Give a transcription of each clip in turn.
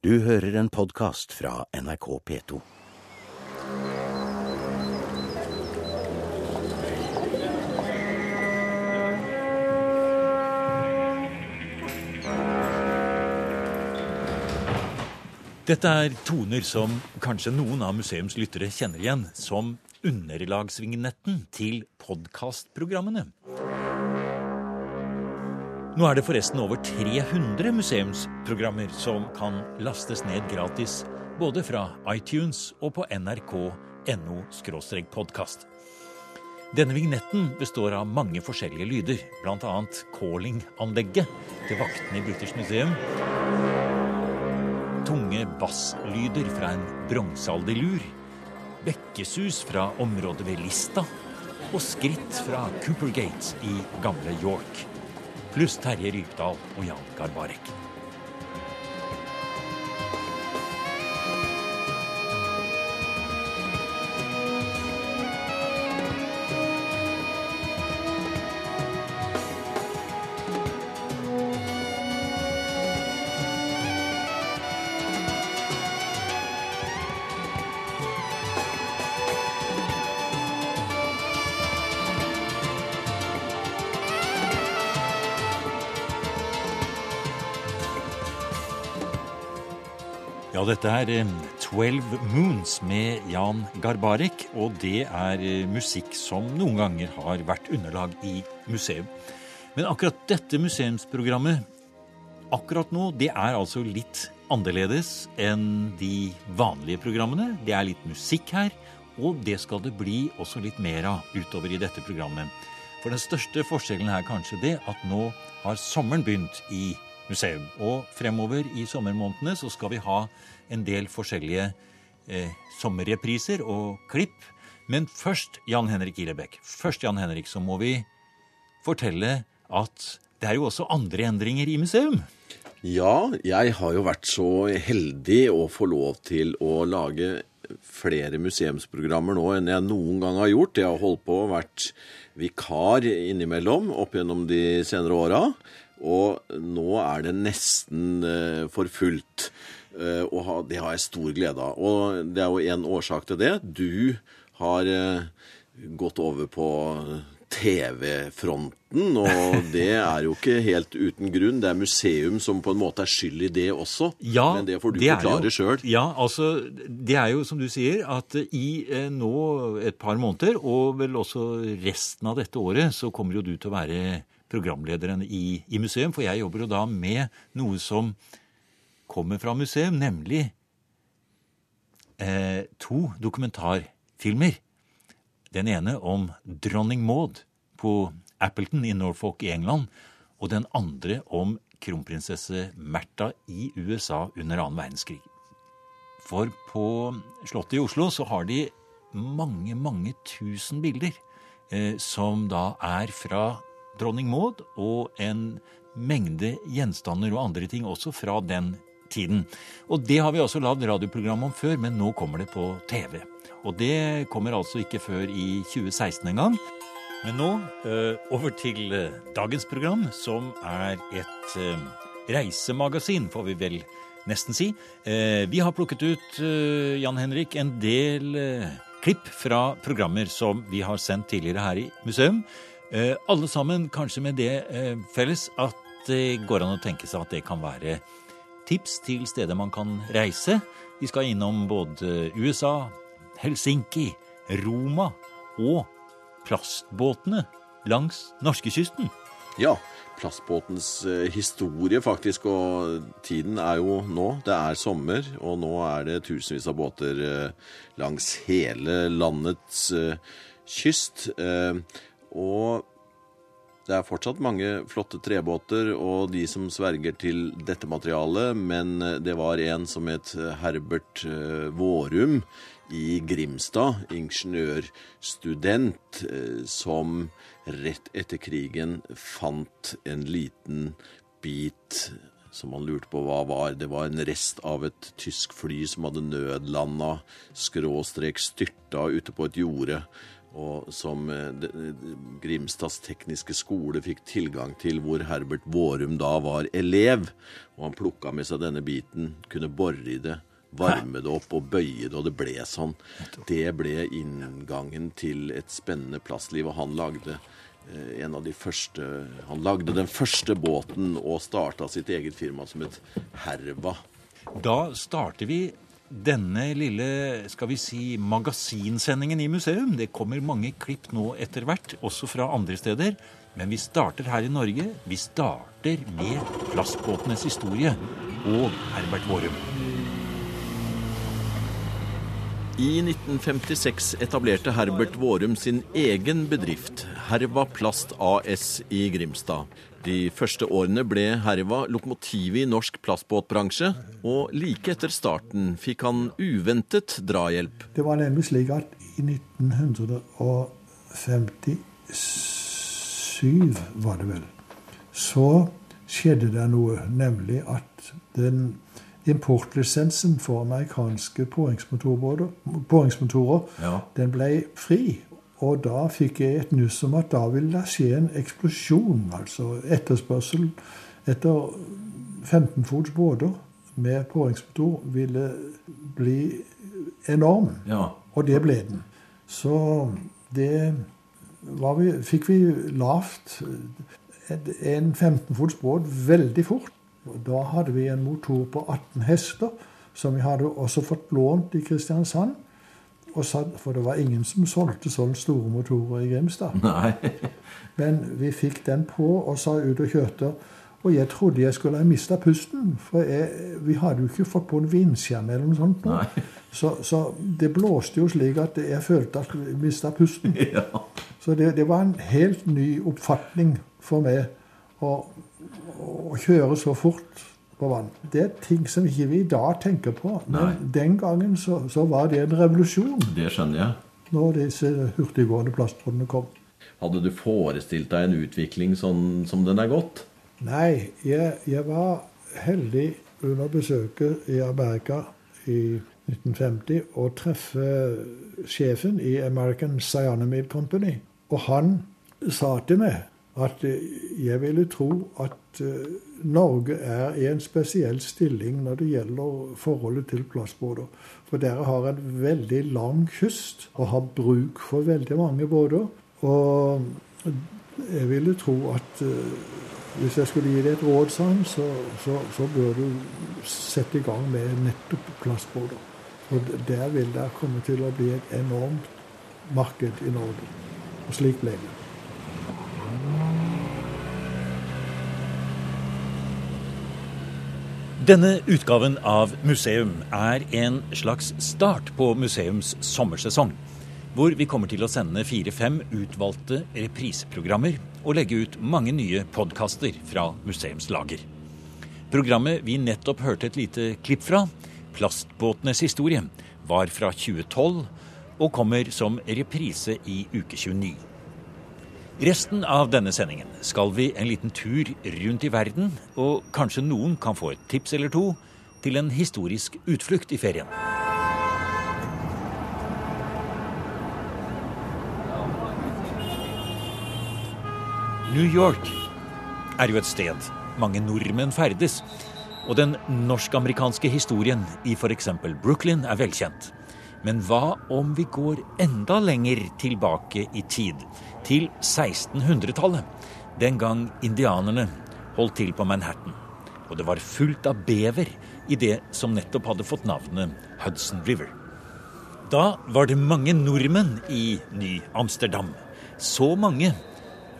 Du hører en podkast fra NRK P2. Dette er toner som kanskje noen av museums lyttere kjenner igjen som underlagsvignetten til podkastprogrammene. Nå er det forresten over 300 museumsprogrammer som kan lastes ned gratis både fra iTunes og på nrk.no podkast. Denne vignetten består av mange forskjellige lyder, bl.a. calling-anlegget til vaktene i British Museum tunge basslyder fra en bronsealderlur, bekkesus fra området ved Lista og skritt fra Cooper Gate i gamle York, pluss Terje Rypdal og Jan Garbarek. Dette er 'Twelve Moons' med Jan Garbarek, og det er eh, musikk som noen ganger har vært underlag i museum. Men akkurat dette museumsprogrammet akkurat nå, det er altså litt annerledes enn de vanlige programmene. Det er litt musikk her, og det skal det bli også litt mer av utover i dette programmet. For den største forskjellen er kanskje det at nå har sommeren begynt i museum. Og fremover i sommermånedene så skal vi ha en del forskjellige eh, sommerrepriser og klipp. Men først, Jan Henrik Ilebekk, først Jan Henrik, så må vi fortelle at det er jo også andre endringer i museum. Ja, jeg har jo vært så heldig å få lov til å lage flere museumsprogrammer nå enn jeg noen gang har gjort. Jeg har holdt på og vært vikar innimellom opp gjennom de senere åra. Og nå er det nesten uh, for fullt. Og det har jeg stor glede av. Og det er jo en årsak til det. Du har uh, gått over på TV-fronten, og det er jo ikke helt uten grunn. Det er museum som på en måte er skyld i det også. Ja, Men det får du det forklare sjøl. Ja, altså, det er jo som du sier, at i eh, nå et par måneder, og vel også resten av dette året, så kommer jo du til å være programlederen i, i museum, for jeg jobber jo da med noe som kommer fra museum, nemlig eh, to dokumentarfilmer. Den ene om dronning Maud på Appleton i Norfolk i England, og den andre om kronprinsesse Märtha i USA under annen verdenskrig. For på Slottet i Oslo så har de mange, mange tusen bilder eh, som da er fra dronning Maud, og en mengde gjenstander og andre ting også fra den tiden. Og det har vi også lagd radioprogram om før, men nå kommer det på TV. Og det kommer altså ikke før i 2016 engang. Men nå eh, over til eh, dagens program, som er et eh, reisemagasin, får vi vel nesten si. Vi har plukket ut, Jan Henrik, en del klipp fra programmer som vi har sendt tidligere her i museum. Alle sammen kanskje med det felles at det går an å tenke seg at det kan være tips til steder man kan reise. Vi skal innom både USA, Helsinki, Roma og plastbåtene langs norskekysten. Ja, plastbåtens eh, historie faktisk, og tiden er jo nå. Det er sommer, og nå er det tusenvis av båter eh, langs hele landets eh, kyst. Og det er fortsatt mange flotte trebåter og de som sverger til dette materialet, men eh, det var en som het Herbert eh, Vårum i Grimstad, ingeniørstudent, eh, som rett etter krigen fant en liten bit som han lurte på hva var. Det var en rest av et tysk fly som hadde nødlanda, skråstrek styrta ute på et jorde. Og som eh, Grimstads tekniske skole fikk tilgang til, hvor Herbert Vårum da var elev. Og han plukka med seg denne biten, kunne bore i det, varme det opp og bøye det, og det ble sånn. Det ble inngangen til et spennende plastliv, og han lagde eh, en av de første Han lagde den første båten og starta sitt eget firma som et Herva. Da starter vi denne lille skal vi si, magasinsendingen i museum. Det kommer mange klipp nå etter hvert, også fra andre steder. Men vi starter her i Norge. Vi starter med plastbåtenes historie og Herbert Vårum. I 1956 etablerte Herbert Vårum sin egen bedrift, Herva Plast AS i Grimstad. De første årene ble Herva lokomotivet i norsk plastbåtbransje, og like etter starten fikk han uventet drahjelp. Det var nemlig slik at i 1957, var det vel, så skjedde det noe, nemlig at den importlisensen for amerikanske påhengsmotorer, Ja. den ble fri. Og da fikk jeg et nuss om at da ville det skje en eksplosjon. Altså etterspørsel etter 15 fots båter med påhengsmotor ville bli enorm. Ja. Og det ble den. Så det vi, fikk vi lavt en 15 fots båt veldig fort. Og Da hadde vi en motor på 18 hester, som vi hadde også fått lånt i Kristiansand. Og så, for det var ingen som solgte sånne store motorer i Grimstad. Men vi fikk den på og sa ut og kjørte. Og jeg trodde jeg skulle ha mista pusten, for jeg, vi hadde jo ikke fått på en vindskjerm eller noe sånt. nå. Så, så det blåste jo slik at jeg følte at jeg mista pusten. Ja. Så det, det var en helt ny oppfatning for meg å, å kjøre så fort på vann. Det er ting som ikke vi i dag tenker på. Men Nei. den gangen så, så var det en revolusjon Det skjønner jeg. når disse hurtiggående plastbåtene kom. Hadde du forestilt deg en utvikling sånn som den er gått? Nei, jeg, jeg var heldig under besøket i Amerika i 1950 å treffe sjefen i American Cyanamide Company. Og han sa til meg at eh, jeg ville tro at eh, Norge er i en spesiell stilling når det gjelder forholdet til plastbåter. For dere har en veldig lang kyst og har bruk for veldig mange båter. Og jeg ville tro at eh, hvis jeg skulle gi deg et råd, sa så, så, så bør du sette i gang med nettopp plastbåter. For der vil det komme til å bli et enormt marked i Norge. Og slik ble det. Denne utgaven av Museum er en slags start på museums sommersesong. Hvor vi kommer til å sende fire-fem utvalgte repriseprogrammer og legge ut mange nye podkaster fra museumslager. Programmet vi nettopp hørte et lite klipp fra, 'Plastbåtenes historie', var fra 2012 og kommer som reprise i uke 29. Resten av denne sendingen skal vi en liten tur rundt i verden, og kanskje noen kan få et tips eller to til en historisk utflukt i ferien. New York er jo et sted mange nordmenn ferdes, og den norsk-amerikanske historien i f.eks. Brooklyn er velkjent. Men hva om vi går enda lenger tilbake i tid, til 1600-tallet? Den gang indianerne holdt til på Manhattan. Og det var fullt av bever i det som nettopp hadde fått navnet Hudson River. Da var det mange nordmenn i Ny-Amsterdam. Så mange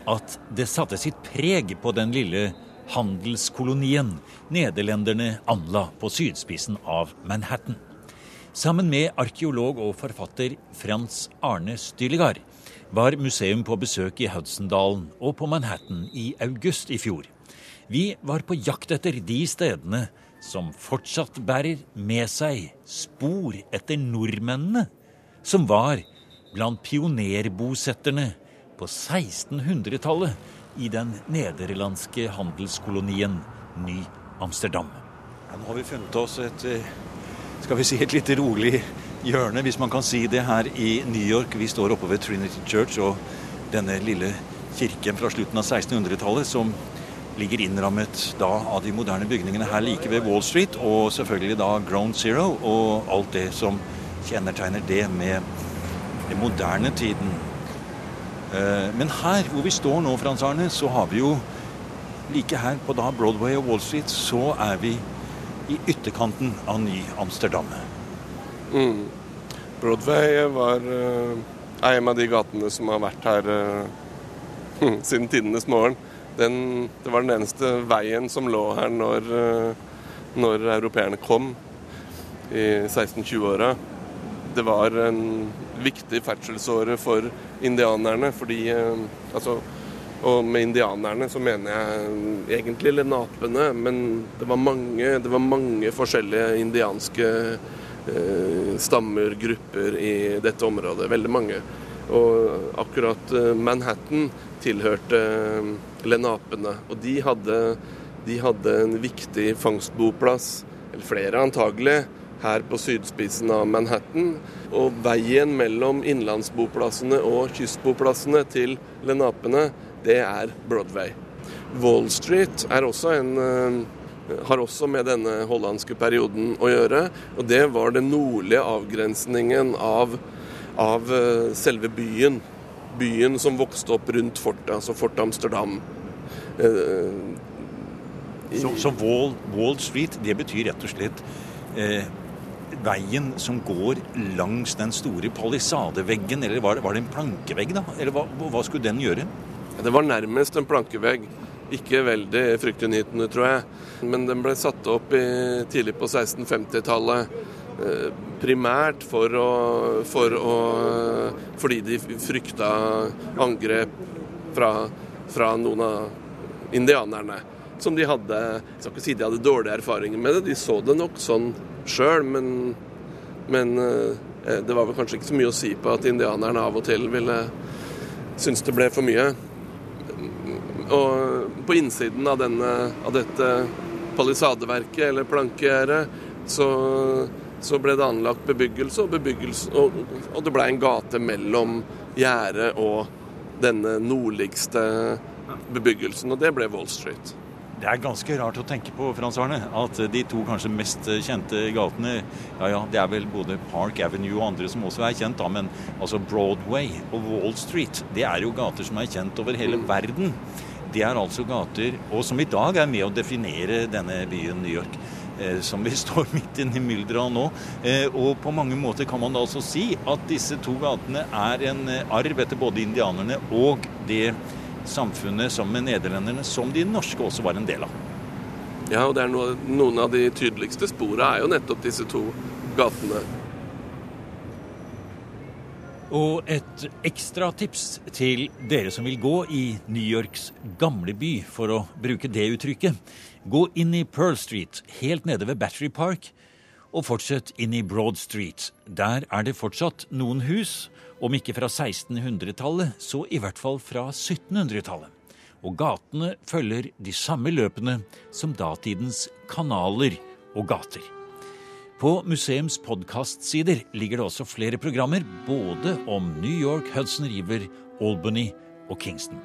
at det satte sitt preg på den lille handelskolonien nederlenderne anla på sydspissen av Manhattan. Sammen med arkeolog og forfatter Frans Arne Styligard var museum på besøk i Hudsondalen og på Manhattan i august i fjor. Vi var på jakt etter de stedene som fortsatt bærer med seg spor etter nordmennene, som var blant pionerbosetterne på 1600-tallet i den nederlandske handelskolonien Ny-Amsterdam. Ja, nå har vi funnet oss et, eh, skal vi si, et litt rolig hjørne, hvis man kan si det, her i New York. Vi står oppe ved Trinity Church og denne lille kirken fra slutten av 1600-tallet som ligger innrammet da av de moderne bygningene her like ved Wall Street, og selvfølgelig da Ground Zero og alt det som kjennetegner det med den moderne tiden. Eh, men her hvor vi står nå, Frans Arne, så har vi jo like her på da Broadway og Wall Street, så er vi i ytterkanten av Ny-Amsterdam. Mm. Broadway var uh, en av de gatene som har vært her uh, siden tidenes morgen. Den, det var den eneste veien som lå her når, uh, når europeerne kom i 1620-åra. Det var en viktig ferdselsåre for indianerne, fordi altså, og med indianerne så mener jeg egentlig lenapene, men det var mange, det var mange forskjellige indianske Eh, stammer, grupper i dette området. Veldig mange. Og akkurat eh, Manhattan tilhørte eh, lenapene. Og de hadde, de hadde en viktig fangstboplass, eller flere antagelig, her på sydspissen av Manhattan. Og veien mellom innlandsboplassene og kystboplassene til lenapene, det er Broadway. Wall Street er også en har også med denne hollandske perioden å gjøre. Og det var den nordlige avgrensningen av, av eh, selve byen. Byen som vokste opp rundt fortet, altså Fort Amsterdam. Eh, så, så Wall, Wall, Street, det betyr rett og slett eh, veien som går langs den store palisadeveggen, eller var det, var det en plankevegg, da? Eller hva, hva skulle den gjøre? Det var nærmest en plankevegg. Ikke veldig fryktinngytende, tror jeg. Men den ble satt opp i, tidlig på 1650-tallet. Eh, primært for å, for å, fordi de frykta angrep fra, fra noen av indianerne. Som de hadde Jeg skal ikke si de hadde dårlige erfaringer med det, de så det nok sånn sjøl, men, men eh, det var vel kanskje ikke så mye å si på at indianerne av og til ville synes det ble for mye. Og på innsiden av, denne, av dette palisadeverket, eller plankegjerdet, så, så, ble det anlagt bebyggelse, og, bebyggelse, og, og det ble en gate mellom gjerdet og denne nordligste bebyggelsen, og det ble Wall Street. Det er ganske rart å tenke på, Frans Arne, at de to kanskje mest kjente gatene Ja ja, det er vel både Park Avenue og andre som også er kjent, da, men altså Broadway og Wall Street, det er jo gater som er kjent over hele mm. verden. Det er altså gater og som i dag er med å definere denne byen New York. Eh, som vi står midt inne i mylderet av nå. Eh, og på mange måter kan man da altså si at disse to gatene er en eh, arv etter både indianerne og det samfunnet sammen med nederlenderne som de norske også var en del av. Ja, og noe, noen av de tydeligste sporene er jo nettopp disse to gatene. Og et ekstra tips til dere som vil gå i New Yorks gamle by, for å bruke det uttrykket. Gå inn i Pearl Street, helt nede ved Battery Park, og fortsett inn i Broad Street. Der er det fortsatt noen hus, om ikke fra 1600-tallet, så i hvert fall fra 1700-tallet. Og gatene følger de samme løpene som datidens kanaler og gater. På museums podkastsider ligger det også flere programmer både om New York, Hudson River, Albany og Kingston.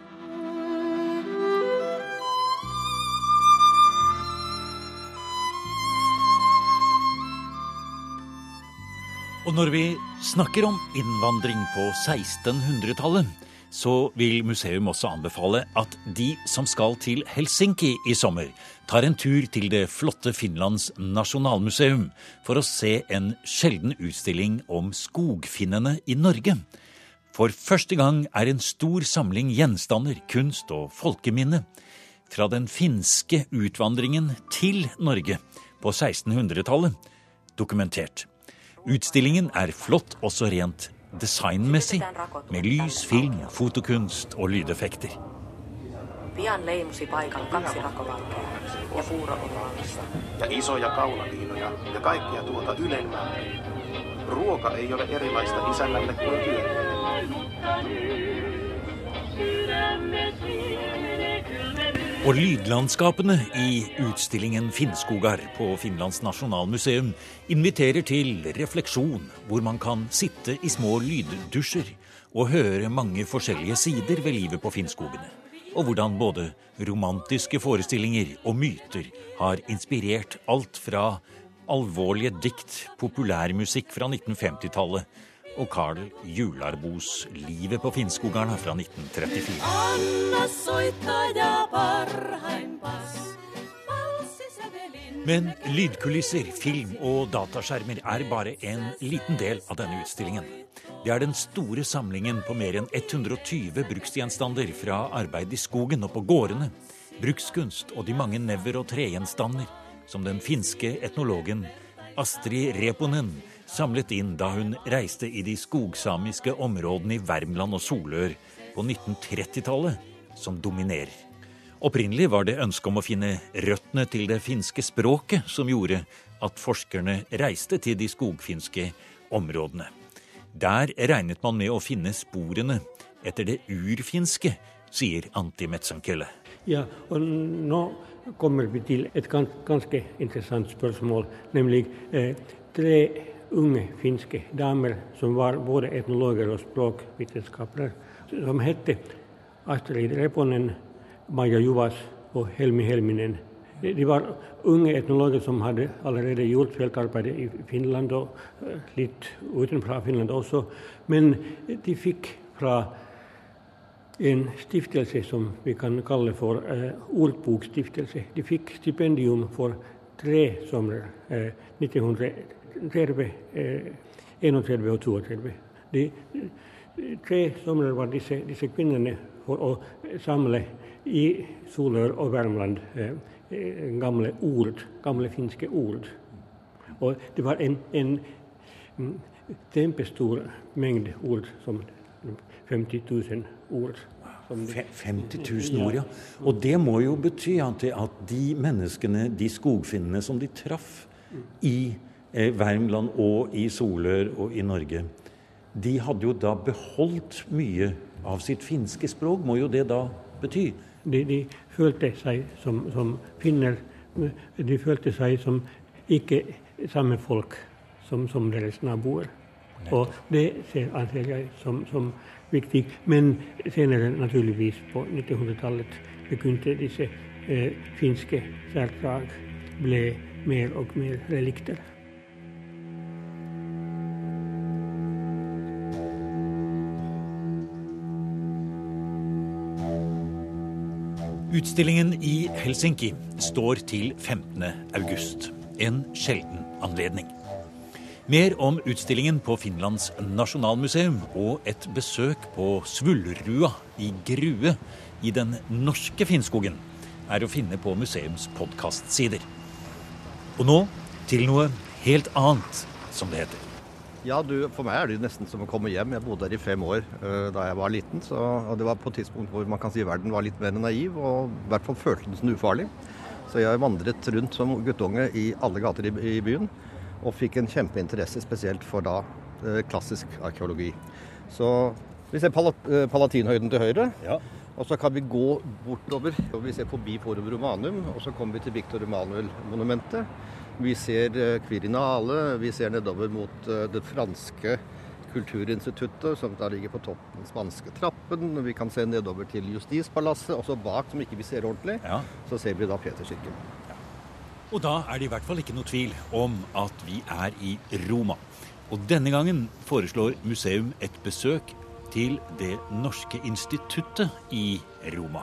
Og når vi snakker om innvandring på 1600-tallet, så vil museum også anbefale at de som skal til Helsinki i sommer, tar en tur til det flotte Finlands nasjonalmuseum for å se en sjelden utstilling om skogfinnene i Norge. For første gang er en stor samling gjenstander, kunst og folkeminne fra den finske utvandringen til Norge på 1600-tallet dokumentert. Utstillingen er flott også rent designmessig, med lys, film, fotokunst og lydeffekter. Pian leimusi paikalla kaksi ja puuro Ja isoja kaulaliinoja ja kaikkea tuota. Ruoka ei ole erilaista isännälle kuin Og lydlandskapene i utstillingen Finnskogar på Finlands nasjonalmuseum inviterer til refleksjon, hvor man kan sitte i små lyddusjer og høre mange forskjellige sider ved livet på Finnskogene. Og hvordan både romantiske forestillinger og myter har inspirert alt fra alvorlige dikt, populærmusikk fra 1950-tallet og Carl Jularbos 'Livet på Finnskogarna' fra 1934. Men lydkulisser, film og dataskjermer er bare en liten del av denne utstillingen. Det er den store samlingen på mer enn 120 bruksgjenstander fra arbeid i skogen og på gårdene, brukskunst og de mange never- og tregjenstander som den finske etnologen Astrid Reponen samlet inn da hun reiste i de skogsamiske områdene i Värmland og Solør på 1930-tallet, som dominerer. Opprinnelig var det ønsket om å finne røttene til det finske språket som gjorde at forskerne reiste til de skogfinske områdene. Der regnet man med å finne sporene etter det urfinske, sier Antti Metzankelle. Ja, og nå kommer vi til et ganske interessant spørsmål, nemlig eh, tre unge finske damer som var både etnologer og språkvitenskapere, som het Astrid Reponen, Maja Juvas og Helmi Helminen. De var unge etnologer som hadde allerede gjort feltarbeid i Finland og eh, litt utenfor Finland også. Men de fikk fra en stiftelse som vi kan kalle for eh, ordbokstiftelse. De fikk stipendium for tre somre. Eh, 1900 31, eh, og 32. De tre somrene var disse, disse, kvinnene for å samle i Solør og Värmland eh, eh, gamle ord, gamle finske ord. Og det var en, en mm, kjempestor mengde ord, som 50 000 ord. 50 000 ord, ja. Og det må jo bety at, de menneskene, de skogfinnene som de traff i Värmland og i Solør og i Norge, de hadde jo da beholdt mye av sitt finske språk, må jo det da bety? De, de følte seg som, som, finner. De følte seg som ikke samme folk som, som deres naboer. Og det ser anser jeg som, som viktig. Men senere, naturligvis, på 1900-tallet begynte disse eh, finske særdrag ble mer og mer relikter. Utstillingen i Helsinki står til 15. august. En sjelden anledning. Mer om utstillingen på Finlands nasjonalmuseum og et besøk på Svullrua i Grue i den norske Finnskogen er å finne på museums podkastsider. Og nå til noe helt annet, som det heter. Ja, du, For meg er det nesten som å komme hjem. Jeg bodde her i fem år uh, da jeg var liten. Så, og Det var på et tidspunkt hvor man kan si verden var litt mer naiv, og i hvert fall følte den som ufarlig. Så jeg vandret rundt som guttunge i alle gater i, i byen og fikk en kjempeinteresse spesielt for da uh, klassisk arkeologi. Så vi ser eh, Palatinhøyden til høyre. Ja. Og så kan vi gå bortover. og Vi ser forbi Forum Romanum, og så kommer vi til Victor Emanuel-monumentet. Vi ser eh, Quirinale, vi ser nedover mot det franske kulturinstituttet, som da ligger på toppen den spanske trappen. Vi kan se nedover til Justispalasset, og så bak, som ikke vi ser ordentlig, ja. så ser vi da Peterskirken. Og da er det i hvert fall ikke noe tvil om at vi er i Roma. Og denne gangen foreslår museum et besøk til Det norske instituttet i Roma.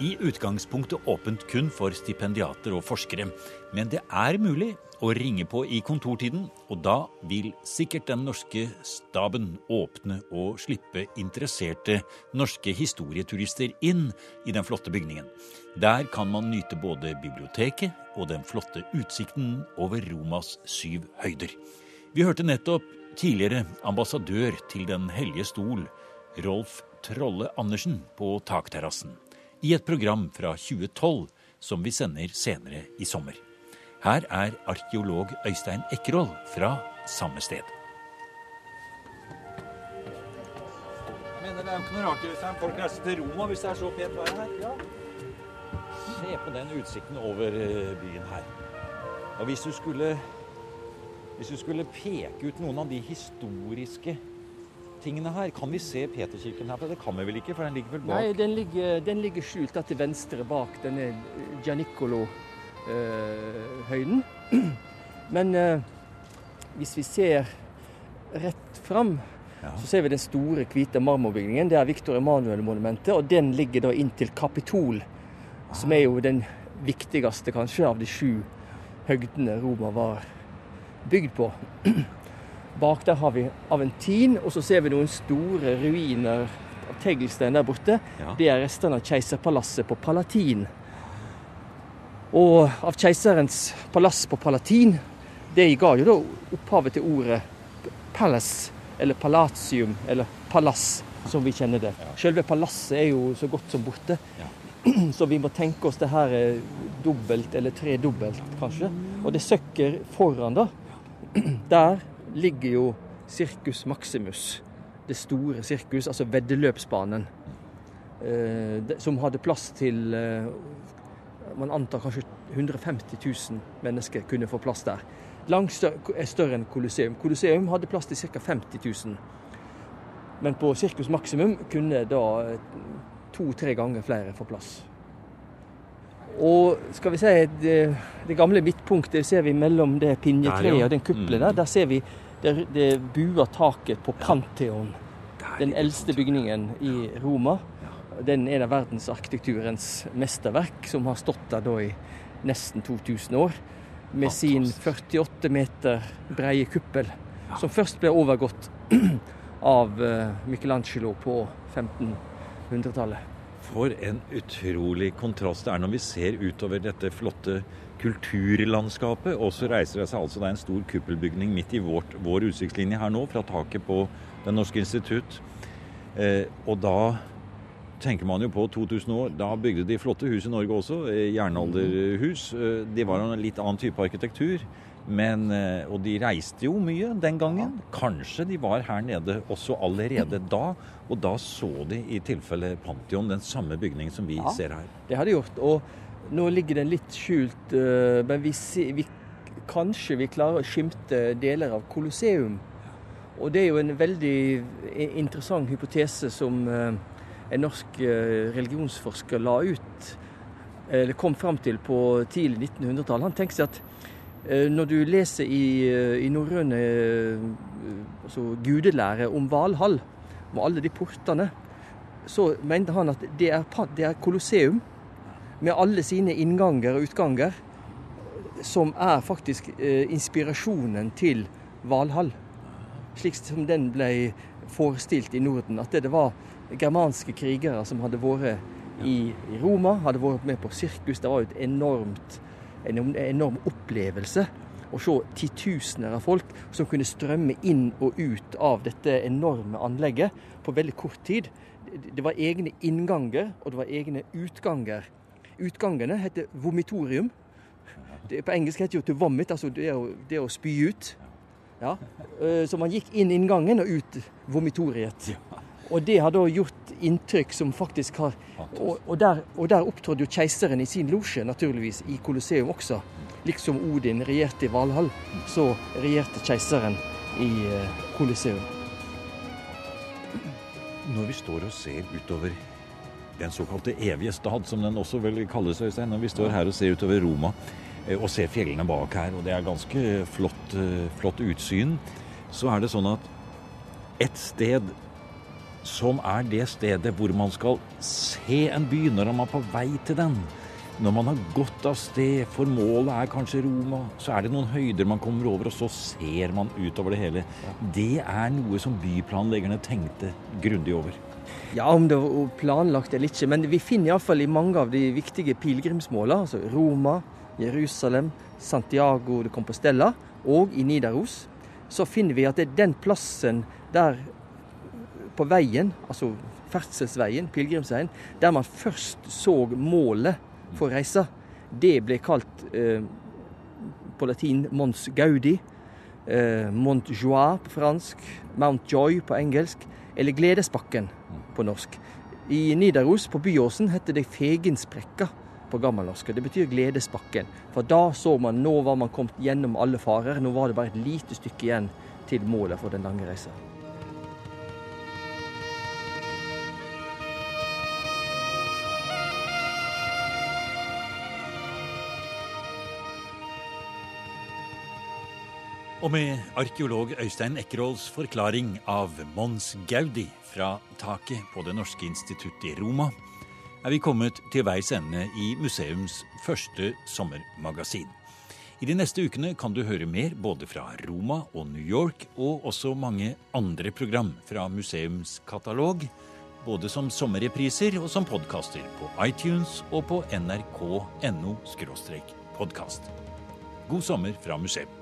I utgangspunktet åpent kun for stipendiater og forskere. Men det er mulig å ringe på i kontortiden, og da vil sikkert den norske staben åpne og slippe interesserte norske historieturister inn i den flotte bygningen. Der kan man nyte både biblioteket og den flotte utsikten over Romas syv høyder. Vi hørte nettopp tidligere ambassadør til Den hellige stol, Rolf Trolle Andersen, på takterrassen. I et program fra 2012 som vi sender senere i sommer. Her er arkeolog Øystein Ekroll fra samme sted. Jeg mener Det er jo ikke noe rart Øystein. folk reiser til Roma hvis det er så pent vær her. Ja. Se på den utsikten over eh, byen her. Og hvis du skulle Hvis du skulle peke ut noen av de historiske tingene her, kan vi se Peterkirken her? Det kan vi vel ikke, for den ligger vel bak? Nei, den ligger, den ligger skjult til venstre bak denne Gianicolo-høyden. Men eh, hvis vi ser rett fram, Ja. så ser vi den store, hvite marmorbygningen. Det er Victor Emanuel-monumentet, og den ligger da inn til Kapitol, som er jo den viktigste, kanskje, av de sju høgdene Roma var bygd på. Bak der har vi Aventin, og så ser vi noen store ruiner av teglstein der borte. Ja. Det er restene av keiserpalasset på Palatin. Og av keiserens palass på Palatin, det ga jo da opphavet til ordet palace, eller palatium, eller palass, som vi kjenner det. Selve palasset er jo så godt som borte. Ja. Så vi må tenke oss det her er dobbelt eller tredobbelt, kanskje. Og det søkker foran, da. Der ligger jo Circus Maximus. Det store sirkus, altså veddeløpsbanen. Eh, som hadde plass til eh, Man antar kanskje 150 000 mennesker kunne få plass der. Langt er større enn Colosseum. Colosseum hadde plass til ca. 50 000. Men på Circus Maximum kunne da eh, to-tre ganger flere få plass. Og skal vi si det, det gamle midtpunktet ser vi mellom det Der, pinjetreet og den kuppelen Mm. der. Der ser vi det, det buer taket på Pantheon. Der Den eldste bygningen i Roma. Den er en av verdensarkitekturens mesterverk, som har stått der da i nesten 2000 år. Med sin 48 meter breie kuppel, som først ble overgått av eh, Michelangelo på 1500-tallet. For en utrolig kontrast det er når vi ser utover dette flotte kulturlandskapet. Og så reiser det seg altså det er en stor kuppelbygning midt i vårt, vår utsiktslinje her nå, fra taket på Det Norske Institutt. Eh, og da tenker man jo på 2000 år. Da bygde de flotte hus i Norge også. eh, Jernalderhus. Eh, de var en litt annen type arkitektur. Men, eh, og de reiste jo mye den gangen. Kanskje de var her nede også allerede da. Og da så de i tilfelle Pantheon, den samme bygningen som vi Ja. ser her. Det har de gjort. Og nå ligger den litt skjult, eh, men vi, vi, kanskje vi klarer å skimte deler av Colosseum. Og det er jo en veldig interessant hypotese som eh, en norsk religionsforsker la ut, eller kom fram til på tidlig 1900-tall. Han tenkte seg at når du leser i, eh, i norrøne eh, altså gudelære om Valhall, med alle de portene, så mente han at det er, det er Colosseum med alle sine innganger og utganger, som er faktisk eh, inspirasjonen til Valhall. Slik som den ble forestilt i Norden. At det, det var germanske krigere som hadde vært i, i Roma, hadde vært med på sirkus. Det var jo et enormt, en enorm opplevelse å se titusener av folk som kunne strømme inn og ut av dette enorme anlegget på veldig kort tid. Det- var egne innganger, og det var egne utganger. Utgangene heter vomitorium. Det, på engelsk heter det jo to vomit, altså det å, det å spy ut. Ja. Eh, Så man gikk inn inngangen og ut vomitoriet. Og det har da gjort inntrykk som faktisk har Og, og, der, og der opptrådte jo keiseren i sin losje, naturligvis, i Colosseum også. Liksom Odin regjerte i Valhall, så regjerte keiseren i eh, Colosseum. Når vi står og ser utover den såkalte evige stad, som den også vel kalles, Øystein, når vi står her og ser utover Roma eh, og ser fjellene bak her, og det er ganske flott, eh, flott utsyn, så er det sånn at et sted som er det stedet hvor man skal se en by når man er på vei til den. Når man har gått av sted, for målet er kanskje Roma, så er det noen høyder man kommer over, og så ser man utover det hele. Det er noe som byplanleggerne tenkte grundig over. Ja, om det var planlagt eller ikke, men vi finner iallfall i mange av de viktige pilegrimsmåla, altså Roma, Jerusalem, Santiago de Compostela og i Nidaros, så finner vi at det er den plassen der på veien, altså ferdselsveien, pilegrimsveien, der man først så målet for reisa, det ble kalt eh, på latin Mons Gaudi, eh, Mont Joie på fransk, Mount Joy på engelsk, eller Gledesbakken på norsk. I Nidaros, på Byåsen, heter det Fegensprekka på gammelnorsk. Det betyr Gledesbakken. For da så man nå var man kommet gjennom alle farer. Nå var det bare et lite stykke igjen til målet for den lange reisa. Og med arkeolog Øystein Eckerholls forklaring av Mons Gaudi fra taket på Det norske instituttet i Roma, er vi kommet til veis ende i museums første sommermagasin. I de neste ukene kan du høre mer både fra Roma og New York, og også mange andre program fra museumskatalog, både som sommerrepriser og som podkaster på iTunes og på nrk.no podkast. God sommer fra museum.